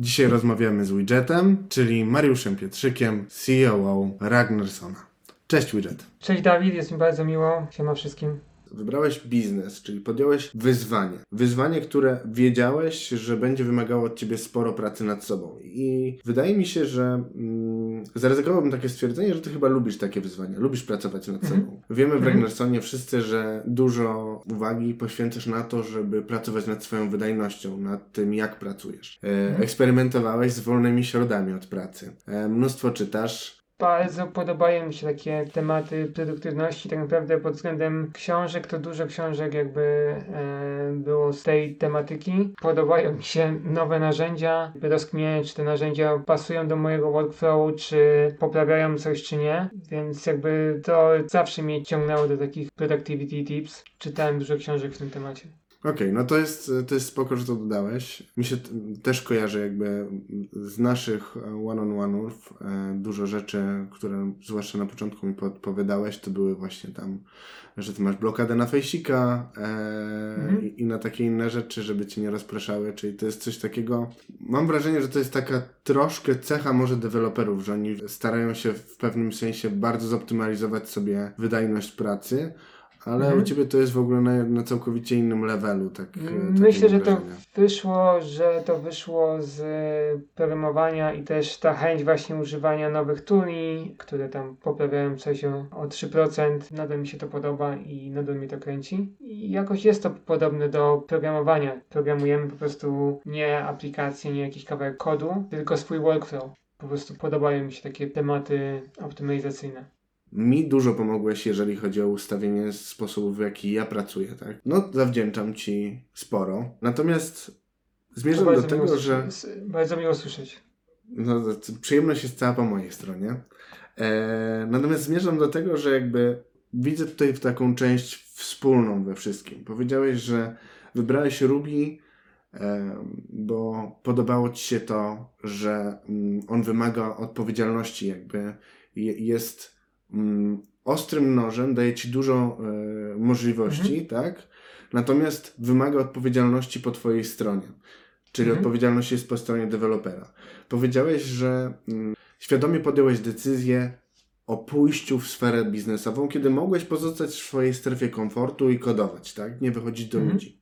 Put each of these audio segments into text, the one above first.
Dzisiaj rozmawiamy z Widgetem, czyli Mariuszem Pietrzykiem, CEO Ragnarsona. Cześć Widget. Cześć Dawid, jest mi bardzo miło. Siema wszystkim. Wybrałeś biznes, czyli podjąłeś wyzwanie. Wyzwanie, które wiedziałeś, że będzie wymagało od ciebie sporo pracy nad sobą. I wydaje mi się, że mm, zaryzykowałbym takie stwierdzenie, że ty chyba lubisz takie wyzwania, lubisz pracować nad Mhm. sobą. Wiemy w Mhm. Ragnarsonie wszyscy, że dużo uwagi poświęcasz na to, żeby pracować nad swoją wydajnością, nad tym, jak pracujesz. E, Mhm. Eksperymentowałeś z wolnymi środami od pracy. E, mnóstwo czytasz. Bardzo podobają mi się takie tematy produktywności. Tak naprawdę pod względem książek, to dużo książek jakby e, było z tej tematyki. Podobają mi się nowe narzędzia. Rozkminianie, czy te narzędzia pasują do mojego workflowu, czy poprawiają coś, czy nie. Więc jakby to zawsze mnie ciągnęło do takich productivity tips. Czytałem dużo książek w tym temacie. Okej, no to jest, to jest spoko, że to dodałeś. Mi się też kojarzy jakby z naszych e, one-on-one'ów e, dużo rzeczy, które zwłaszcza na początku mi podpowiadałeś, to były właśnie tam, że ty masz blokadę na fejsika e, Mhm. i, i na takie inne rzeczy, żeby cię nie rozpraszały, czyli to jest coś takiego, mam wrażenie, że to jest taka troszkę cecha może deweloperów, że oni starają się w pewnym sensie bardzo zoptymalizować sobie wydajność pracy, ale Mhm. u Ciebie to jest w ogóle na, na całkowicie innym levelu. Tak, e, takie Myślę, że to wyszło, że to wyszło z programowania i też ta chęć właśnie używania nowych tuli, które tam poprawiają coś o, o 3%. Nadal mi się to podoba i nadal mnie to kręci. I jakoś jest to podobne do programowania. Programujemy po prostu nie aplikację, nie jakiś kawałek kodu, tylko swój workflow. Po prostu podobają mi się takie tematy optymalizacyjne. Mi dużo pomogłeś, jeżeli chodzi o ustawienie sposobów, w jaki ja pracuję, tak? No, zawdzięczam Ci sporo. Natomiast zmierzam do miło tego, że Bardzo miło słyszeć. no, przyjemność jest cała po mojej stronie. E, natomiast zmierzam do tego, że jakby widzę tutaj taką część wspólną we wszystkim. Powiedziałeś, że wybrałeś Ruby, e, bo podobało Ci się to, że mm, on wymaga odpowiedzialności, jakby je, jest ostrym nożem, daje Ci dużo e, możliwości, tak? Natomiast wymaga odpowiedzialności po Twojej stronie. Czyli Mhm. odpowiedzialność jest po stronie dewelopera. Powiedziałeś, że mm, świadomie podjąłeś decyzję o pójściu w sferę biznesową, kiedy mogłeś pozostać w swojej strefie komfortu i kodować, tak? Nie wychodzić do Mhm. ludzi.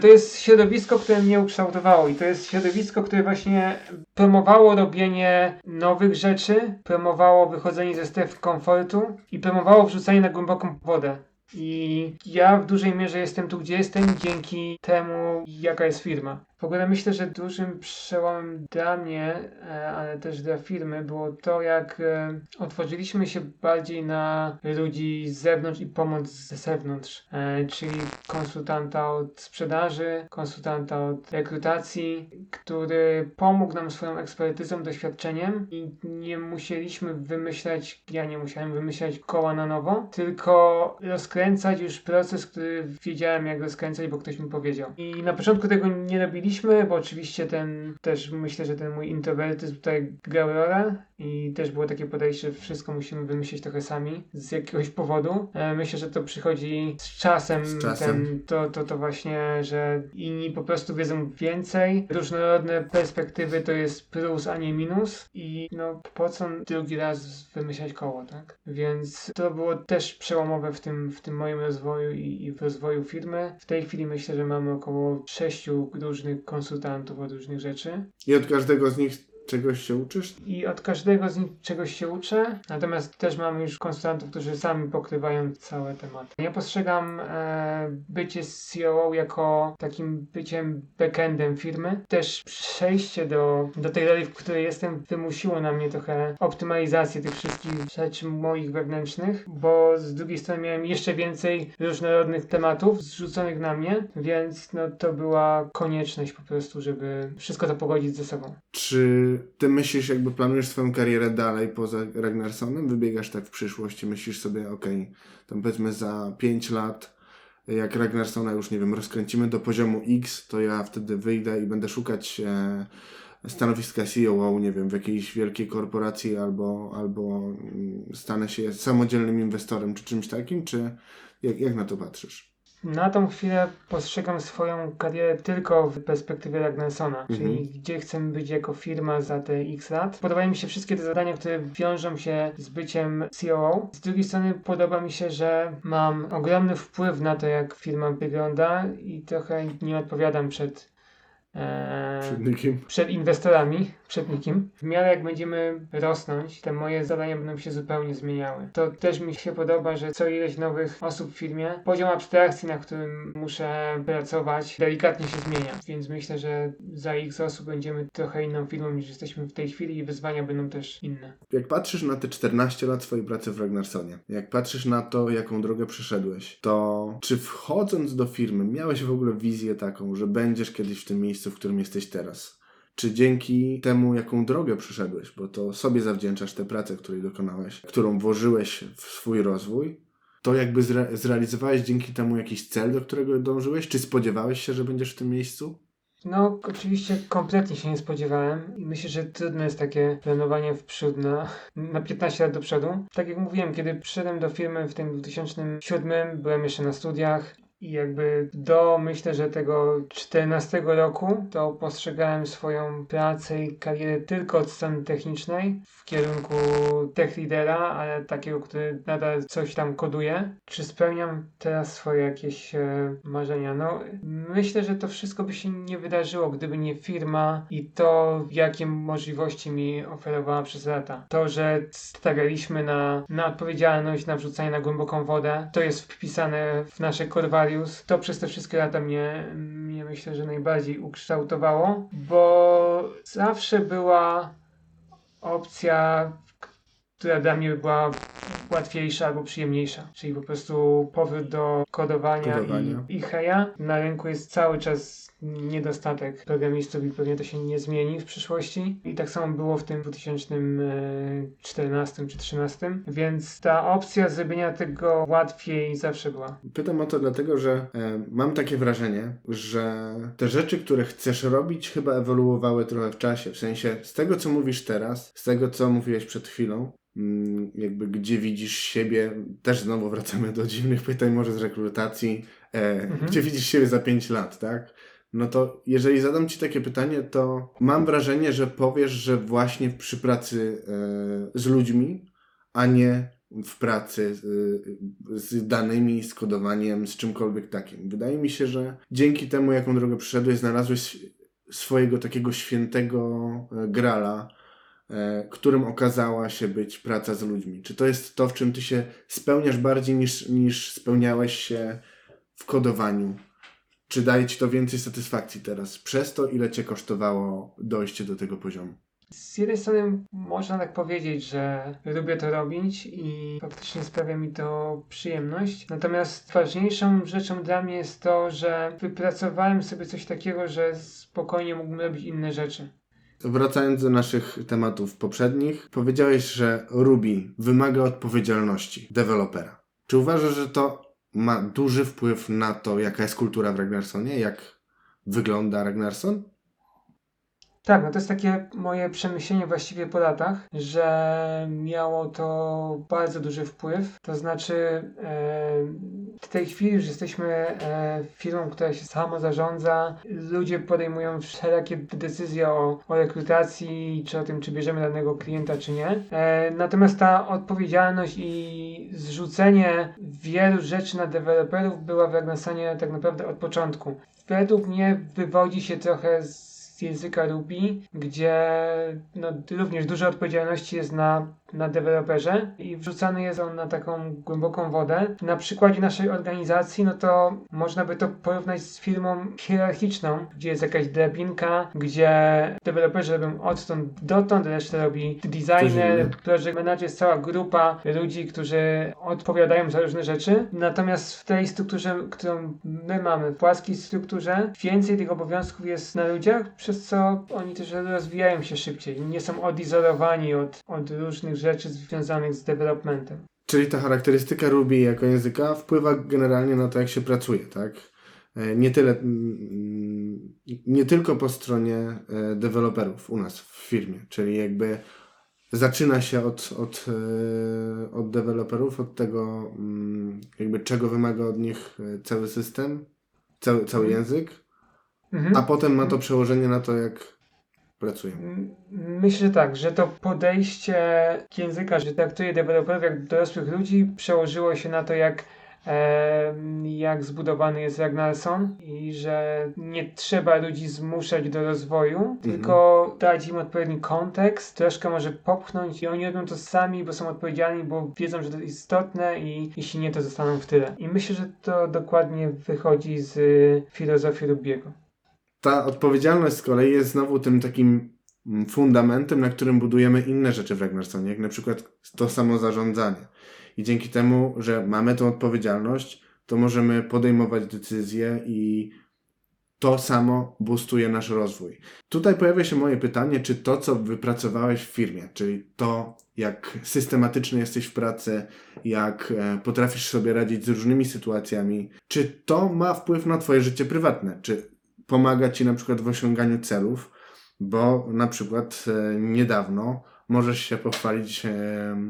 To jest środowisko, które mnie ukształtowało i to jest środowisko, które właśnie promowało robienie nowych rzeczy, promowało wychodzenie ze strefy komfortu i promowało wrzucanie na głęboką wodę. I ja w dużej mierze jestem tu, gdzie jestem dzięki temu, jaka jest firma. W ogóle myślę, że dużym przełomem dla mnie, e, ale też dla firmy było to, jak e, otworzyliśmy się bardziej na ludzi z zewnątrz i pomoc z zewnątrz, e, czyli konsultanta od sprzedaży, konsultanta od rekrutacji, który pomógł nam swoją ekspertyzą, doświadczeniem i nie musieliśmy wymyślać, ja nie musiałem wymyślać koła na nowo, tylko rozkręcać już proces, który wiedziałem jak rozkręcać, bo ktoś mi powiedział. I na początku tego nie robiliśmy, bo oczywiście ten, też myślę, że ten mój introwertyzm tutaj grał rolę i też było takie podejście, że wszystko musimy wymyślić trochę sami z jakiegoś powodu. E, Myślę, że to przychodzi z czasem, Z czasem. Ten, to, to, to właśnie, że inni po prostu wiedzą więcej. Różnorodne perspektywy to jest plus, a nie minus i no po co drugi raz wymyślać koło, tak? Więc to było też przełomowe w tym, w tym moim rozwoju i, i w rozwoju firmy. W tej chwili myślę, że mamy około sześciu różnych konsultantów od różnych rzeczy I od każdego z nich czegoś się uczysz? i od każdego z nich czegoś się uczę, natomiast też mamy już konsultantów, którzy sami pokrywają całe tematy. Ja postrzegam e, bycie CEO jako takim byciem backendem firmy. Też przejście do, do tej roli, w której jestem, wymusiło na mnie trochę optymalizację tych wszystkich rzeczy moich wewnętrznych, bo z drugiej strony miałem jeszcze więcej różnorodnych tematów zrzuconych na mnie, więc no, to była konieczność po prostu, żeby wszystko to pogodzić ze sobą. Czy ty myślisz, jakby planujesz swoją karierę dalej poza Ragnarsonem? Wybiegasz tak w przyszłość i myślisz sobie, okej, tam powiedzmy za 5 lat, jak Ragnarsona już, nie wiem, rozkręcimy do poziomu X, to ja wtedy wyjdę i będę szukać e, stanowiska CEO, nie wiem, w jakiejś wielkiej korporacji albo, albo mm, stanę się samodzielnym inwestorem czy czymś takim, czy jak, jak na to patrzysz? Na tą chwilę postrzegam swoją karierę tylko w perspektywie Ragnarsona, czyli gdzie chcemy być jako firma za te x lat. Podobają mi się wszystkie te zadania, które wiążą się z byciem COO. Z drugiej strony podoba mi się, że mam ogromny wpływ na to, jak firma wygląda i trochę nie odpowiadam przed e, Przed przed inwestorami, przed nikim. W miarę jak będziemy rosnąć, te moje zadania będą się zupełnie zmieniały. To też mi się podoba, że co ileś nowych osób w firmie, poziom abstrakcji, na którym muszę pracować, delikatnie się zmienia. Więc myślę, że za x osób będziemy trochę inną firmą niż jesteśmy w tej chwili i wyzwania będą też inne. Jak patrzysz na te 14 lat swojej pracy w Ragnarsonie, jak patrzysz na to, jaką drogę przeszedłeś, to czy wchodząc do firmy miałeś w ogóle wizję taką, że będziesz kiedyś w tym miejscu, w którym jesteś teraz? Czy dzięki temu, jaką drogę przeszedłeś, bo to sobie zawdzięczasz tę pracę, której dokonałeś, którą włożyłeś w swój rozwój, to jakby zre- zrealizowałeś dzięki temu jakiś cel, do którego dążyłeś? Czy spodziewałeś się, że będziesz w tym miejscu? No, oczywiście kompletnie się nie spodziewałem i myślę, że trudne jest takie planowanie w przód na, na 15 lat do przodu. Tak jak mówiłem, kiedy przyszedłem do firmy w tym 2007, byłem jeszcze na studiach i jakby do myślę, że tego 14 roku to postrzegałem swoją pracę i karierę tylko od strony technicznej w kierunku tech leadera, ale takiego, który nadal coś tam koduje. Czy spełniam teraz swoje jakieś e, marzenia? No, myślę, że to wszystko by się nie wydarzyło, gdyby nie firma i to, jakie możliwości mi oferowała przez lata. To, że stawialiśmy na, na odpowiedzialność, na wrzucanie na głęboką wodę, to jest wpisane w nasze core To przez te wszystkie lata mnie, mnie myślę, że najbardziej ukształtowało, bo zawsze była opcja, która dla mnie była łatwiejsza albo przyjemniejsza. Czyli po prostu powrót do kodowania, Kodowania. i, i heja. Na rynku jest cały czas niedostatek programistów i pewnie to się nie zmieni w przyszłości. I tak samo było w tym 2014 czy 2013, więc ta opcja zrobienia tego łatwiej zawsze była. Pytam o to dlatego, że e, mam takie wrażenie, że te rzeczy, które chcesz robić, chyba ewoluowały trochę w czasie. W sensie z tego, co mówisz teraz, z tego, co mówiłeś przed chwilą, jakby gdzie widzisz siebie, też znowu wracamy do dziwnych pytań, może z rekrutacji, e, gdzie widzisz siebie za 5 lat, tak? No to jeżeli zadam Ci takie pytanie, to mam wrażenie, że powiesz, że właśnie przy pracy e, z ludźmi, a nie w pracy z, z danymi, z kodowaniem, z czymkolwiek takim. Wydaje mi się, że dzięki temu, jaką drogę przyszedłeś, znalazłeś swojego takiego świętego e, grala, e, którym okazała się być praca z ludźmi. Czy to jest to, w czym ty się spełniasz bardziej niż, niż spełniałeś się w kodowaniu? Czy daje ci to więcej satysfakcji teraz przez to, ile cię kosztowało dojście do tego poziomu? Z jednej strony można tak powiedzieć, że lubię to robić i faktycznie sprawia mi to przyjemność. Natomiast ważniejszą rzeczą dla mnie jest to, że wypracowałem sobie coś takiego, że spokojnie mógłbym robić inne rzeczy. Wracając do naszych tematów poprzednich, powiedziałeś, że Ruby wymaga odpowiedzialności dewelopera. Czy uważasz, że to ma duży wpływ na to, jaka jest kultura w Ragnarsonie? Jak wygląda Ragnarson? Tak, no to jest takie moje przemyślenie właściwie po latach, że miało to bardzo duży wpływ. To znaczy, w tej chwili już jesteśmy e, firmą, która się sama zarządza. Ludzie podejmują wszelakie decyzje o, o rekrutacji, czy o tym, czy bierzemy danego klienta, czy nie. E, natomiast ta odpowiedzialność i zrzucenie wielu rzeczy na deweloperów była w Ragnarsanie tak naprawdę od początku. Według mnie wywodzi się trochę z z języka Ruby, gdzie no, również dużo odpowiedzialności jest na, na deweloperze i wrzucany jest on na taką głęboką wodę. Na przykładzie naszej organizacji, no to można by to porównać z firmą hierarchiczną, gdzie jest jakaś drabinka, gdzie deweloperzy robią odtąd dotąd, resztę robi designer, project manager, jest cała grupa ludzi, którzy odpowiadają za różne rzeczy. Natomiast w tej strukturze, którą my mamy, w płaskiej strukturze, więcej tych obowiązków jest na ludziach, przez co oni też rozwijają się szybciej. Nie są odizolowani od, od różnych rzeczy związanych z developmentem. Czyli ta charakterystyka Ruby jako języka wpływa generalnie na to, jak się pracuje, tak? E, Nie tyle, mm, nie tylko po stronie e, deweloperów u nas w firmie, czyli jakby zaczyna się od, od, e, od deweloperów, od tego, mm, jakby czego wymaga od nich cały system, cały, cały Mhm. język, Mhm. a potem ma to przełożenie na to, jak pracują. M- Myślę tak, że to podejście języka, że traktuje deweloperów jak dorosłych ludzi, przełożyło się na to, jak, em, jak zbudowany jest Ragnarson i że nie trzeba ludzi zmuszać do rozwoju, tylko dać im odpowiedni kontekst, troszkę może popchnąć i oni robią to sami, bo są odpowiedzialni, bo wiedzą, że to jest istotne i jeśli nie, to zostaną w tyle. I myślę, że to dokładnie wychodzi z filozofii Rubiego. Ta odpowiedzialność z kolei jest znowu tym takim mm, fundamentem, na którym budujemy inne rzeczy w Ragnarsonie, jak na przykład to samo zarządzanie. I dzięki temu, że mamy tą odpowiedzialność, to możemy podejmować decyzje i to samo boostuje nasz rozwój. Tutaj pojawia się moje pytanie, czy to, co wypracowałeś w firmie, czyli to, jak systematyczny jesteś w pracy, jak e, potrafisz sobie radzić z różnymi sytuacjami, czy to ma wpływ na Twoje życie prywatne? Czy pomaga Ci na przykład w osiąganiu celów? Bo na przykład e, niedawno możesz się pochwalić e,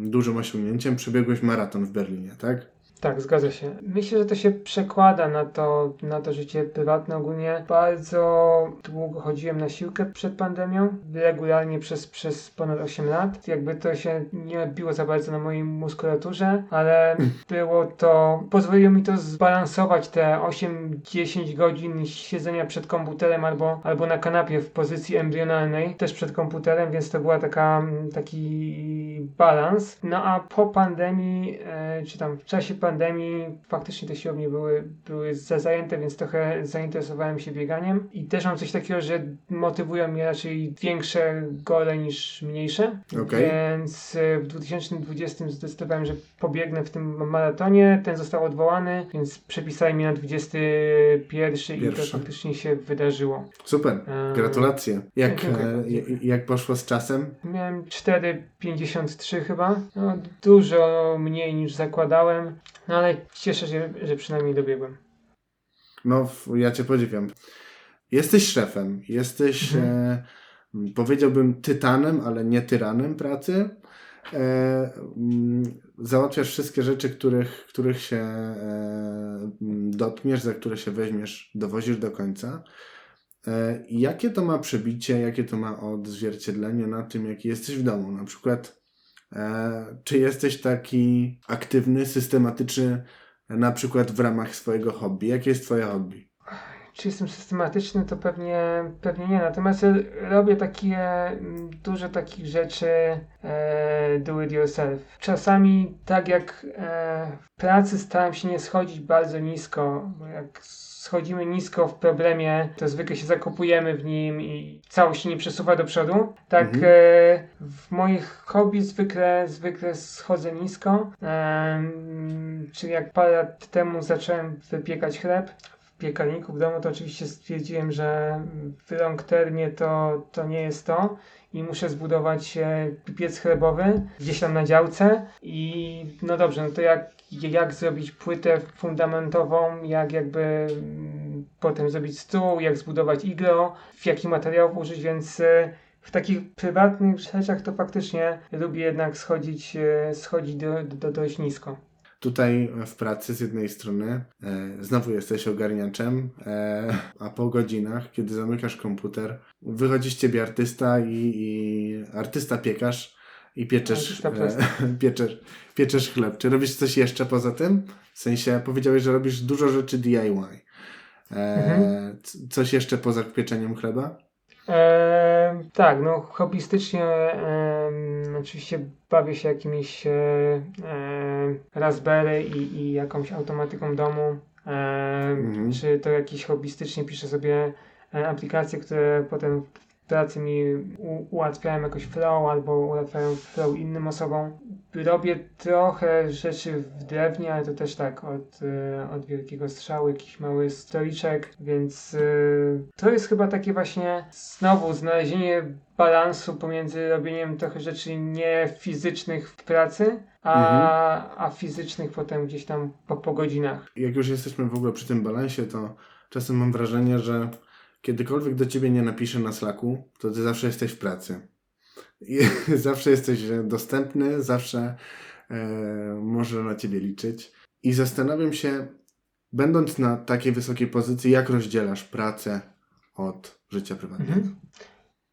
dużym osiągnięciem, przebiegłeś maraton w Berlinie, tak? Tak, zgadza się. Myślę, że to się przekłada na to, na to życie prywatne ogólnie. Bardzo długo chodziłem na siłkę przed pandemią, regularnie przez, przez ponad 8 lat. Jakby to się nie odbiło za bardzo na mojej muskulaturze, ale było to, pozwoliło mi to zbalansować te 8-10 godzin siedzenia przed komputerem albo, albo na kanapie w pozycji embrionalnej, też przed komputerem, więc to była taka, taki balans. No a po pandemii, e, czy tam w czasie pandemii, faktycznie te siłownie były, były za zajęte, więc trochę zainteresowałem się bieganiem i też mam coś takiego, że motywują mnie raczej większe gole niż mniejsze. Okej. Więc e, w 2020 zdecydowałem, że pobiegnę w tym maratonie. Ten został odwołany, więc przepisali mnie na 21 i to Pierwszy. faktycznie się wydarzyło. Super, Eee, gratulacje. Jak, e, jak poszło z czasem? Miałem 4,53 chyba. No, dużo mniej niż zakładałem, no ale cieszę się, że przynajmniej dobiegłem. No, ja Cię podziwiam. Jesteś szefem, jesteś, Mhm. e, m, powiedziałbym, tytanem, ale nie tyranem pracy. E, mm, załatwiasz wszystkie rzeczy, których, których się e, m, dotkniesz, za które się weźmiesz, dowozisz do końca. E, jakie to ma przebicie, jakie to ma odzwierciedlenie na tym, jaki jesteś w domu? Na przykład, czy jesteś taki aktywny, systematyczny, na przykład w ramach swojego hobby? Jakie jest Twoje hobby? Czy jestem systematyczny, to pewnie, pewnie nie. Natomiast robię takie mm, dużo takich rzeczy e, do it yourself. Czasami tak jak e, w pracy staram się nie schodzić bardzo nisko, jak schodzimy nisko w problemie, to zwykle się zakopujemy w nim i całość się nie przesuwa do przodu. Tak Mhm. e, w moich hobby zwykle, zwykle schodzę nisko. Em, czyli jak parę lat temu zacząłem wypiekać chleb, piekarniku w domu, to oczywiście stwierdziłem, że w long termie to, to nie jest to i muszę zbudować e, piec chlebowy gdzieś tam na działce i no dobrze, no to jak, jak zrobić płytę fundamentową, jak jakby mm, potem zrobić stół, jak zbudować iglo, w jakich materiałów użyć, więc e, w takich prywatnych rzeczach to faktycznie lubię jednak schodzić, e, schodzić do, do, dość nisko. Tutaj w pracy z jednej strony e, znowu jesteś ogarniaczem, e, a po godzinach, kiedy zamykasz komputer, wychodzi z ciebie artysta i, i artysta piekarz i pieczesz, e, pieczesz, pieczesz chleb. Czy robisz coś jeszcze poza tym? W sensie powiedziałeś, że robisz dużo rzeczy DIY. E, Mhm. Coś jeszcze poza pieczeniem chleba? Tak, no hobbystycznie e, oczywiście bawię się jakimiś e, e, Raspberry i, i jakąś automatyką domu, e, Mhm. czy to jakieś hobbystycznie piszę sobie e, aplikacje, które potem w pracy mi u, ułatwiają jakoś flow albo ułatwiają flow innym osobom. Robię trochę rzeczy w drewnie, ale to też tak od, e, od wielkiego strzału, jakiś mały stoliczek, więc e, to jest chyba takie właśnie znowu znalezienie balansu pomiędzy robieniem trochę rzeczy nie fizycznych w pracy, a, a fizycznych potem gdzieś tam po, po godzinach. jak już jesteśmy w ogóle przy tym balansie, to czasem mam wrażenie, że kiedykolwiek do ciebie nie napiszę na Slacku, to ty zawsze jesteś w pracy. I zawsze jesteś dostępny, zawsze e, można na ciebie liczyć. I zastanawiam się, będąc na takiej wysokiej pozycji, jak rozdzielasz pracę od życia prywatnego? Mhm.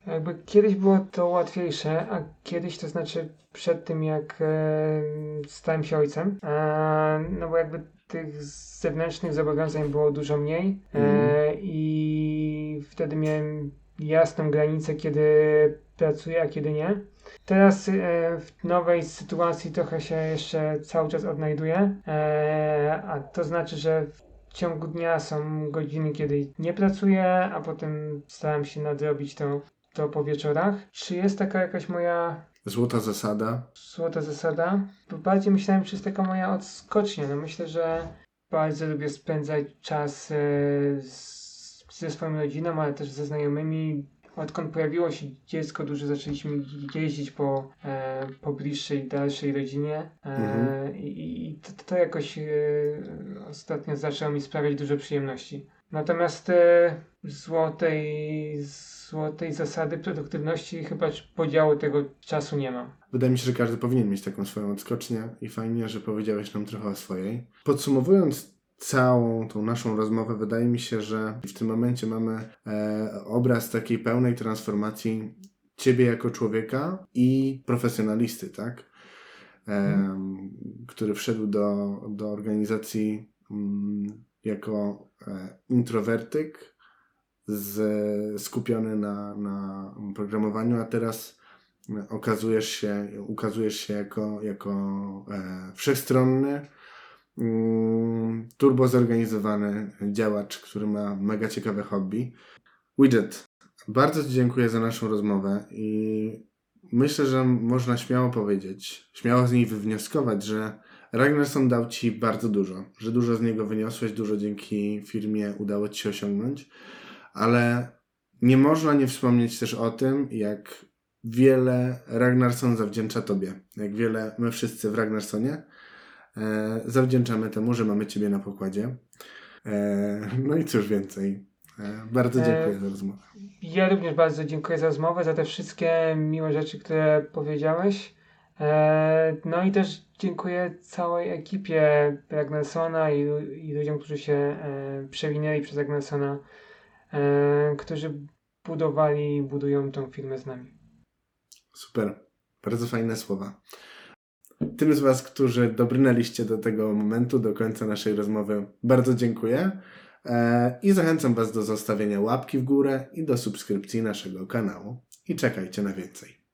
Jakby kiedyś było to łatwiejsze, a kiedyś to znaczy przed tym, jak e, stałem się ojcem, e, no bo jakby tych zewnętrznych zobowiązań było dużo mniej e, Mhm. i wtedy miałem jasną granicę, kiedy pracuję, a kiedy nie. Teraz e, w nowej sytuacji trochę się jeszcze cały czas odnajduję, e, a to znaczy, że w ciągu dnia są godziny, kiedy nie pracuję, a potem staram się nadrobić to, to po wieczorach. Czy jest taka jakaś moja Złota zasada. złota zasada? Bo bardziej myślałem, czy jest taka moja odskocznia. No myślę, że bardzo lubię spędzać czas e, z, ze swoją rodziną, ale też ze znajomymi. Odkąd pojawiło się dziecko, dużo zaczęliśmy jeździć po, e, po bliższej, dalszej rodzinie e, Mhm. i, i to, to jakoś e, ostatnio zaczęło mi sprawiać dużo przyjemności. Natomiast e, złotej, złotej zasady produktywności chyba podziału tego czasu nie mam. Wydaje mi się, że każdy powinien mieć taką swoją odskocznię i fajnie, że powiedziałeś nam trochę o swojej. Podsumowując całą tą naszą rozmowę, wydaje mi się, że w tym momencie mamy e, obraz takiej pełnej transformacji ciebie jako człowieka i profesjonalisty, tak? E, Który wszedł do, do organizacji mm, jako e, introwertyk, z, skupiony na, na programowaniu, a teraz okazujesz się, ukazujesz się jako, jako e, wszechstronny, turbo zorganizowany działacz, który ma mega ciekawe hobby. Widget, bardzo Ci dziękuję za naszą rozmowę i myślę, że można śmiało powiedzieć, śmiało z niej wywnioskować, że Ragnarsson dał Ci bardzo dużo, że dużo z niego wyniosłeś, dużo dzięki firmie udało Ci się osiągnąć, ale nie można nie wspomnieć też o tym, jak wiele Ragnarsson zawdzięcza Tobie. Jak wiele my wszyscy w Ragnarsonie e, zawdzięczamy temu, że mamy Ciebie na pokładzie. E, no i cóż więcej. E, bardzo dziękuję za rozmowę. Ja również bardzo dziękuję za rozmowę, za te wszystkie miłe rzeczy, które powiedziałeś. No i też dziękuję całej ekipie Ragnarsona i, i ludziom, którzy się przewinęli przez Ragnarsona, którzy budowali i budują tą firmę z nami. Super. Bardzo fajne słowa. Tym z Was, którzy dobrnęliście do tego momentu, do końca naszej rozmowy, bardzo dziękuję. E, I zachęcam Was do zostawienia łapki w górę i do subskrypcji naszego kanału. I czekajcie na więcej.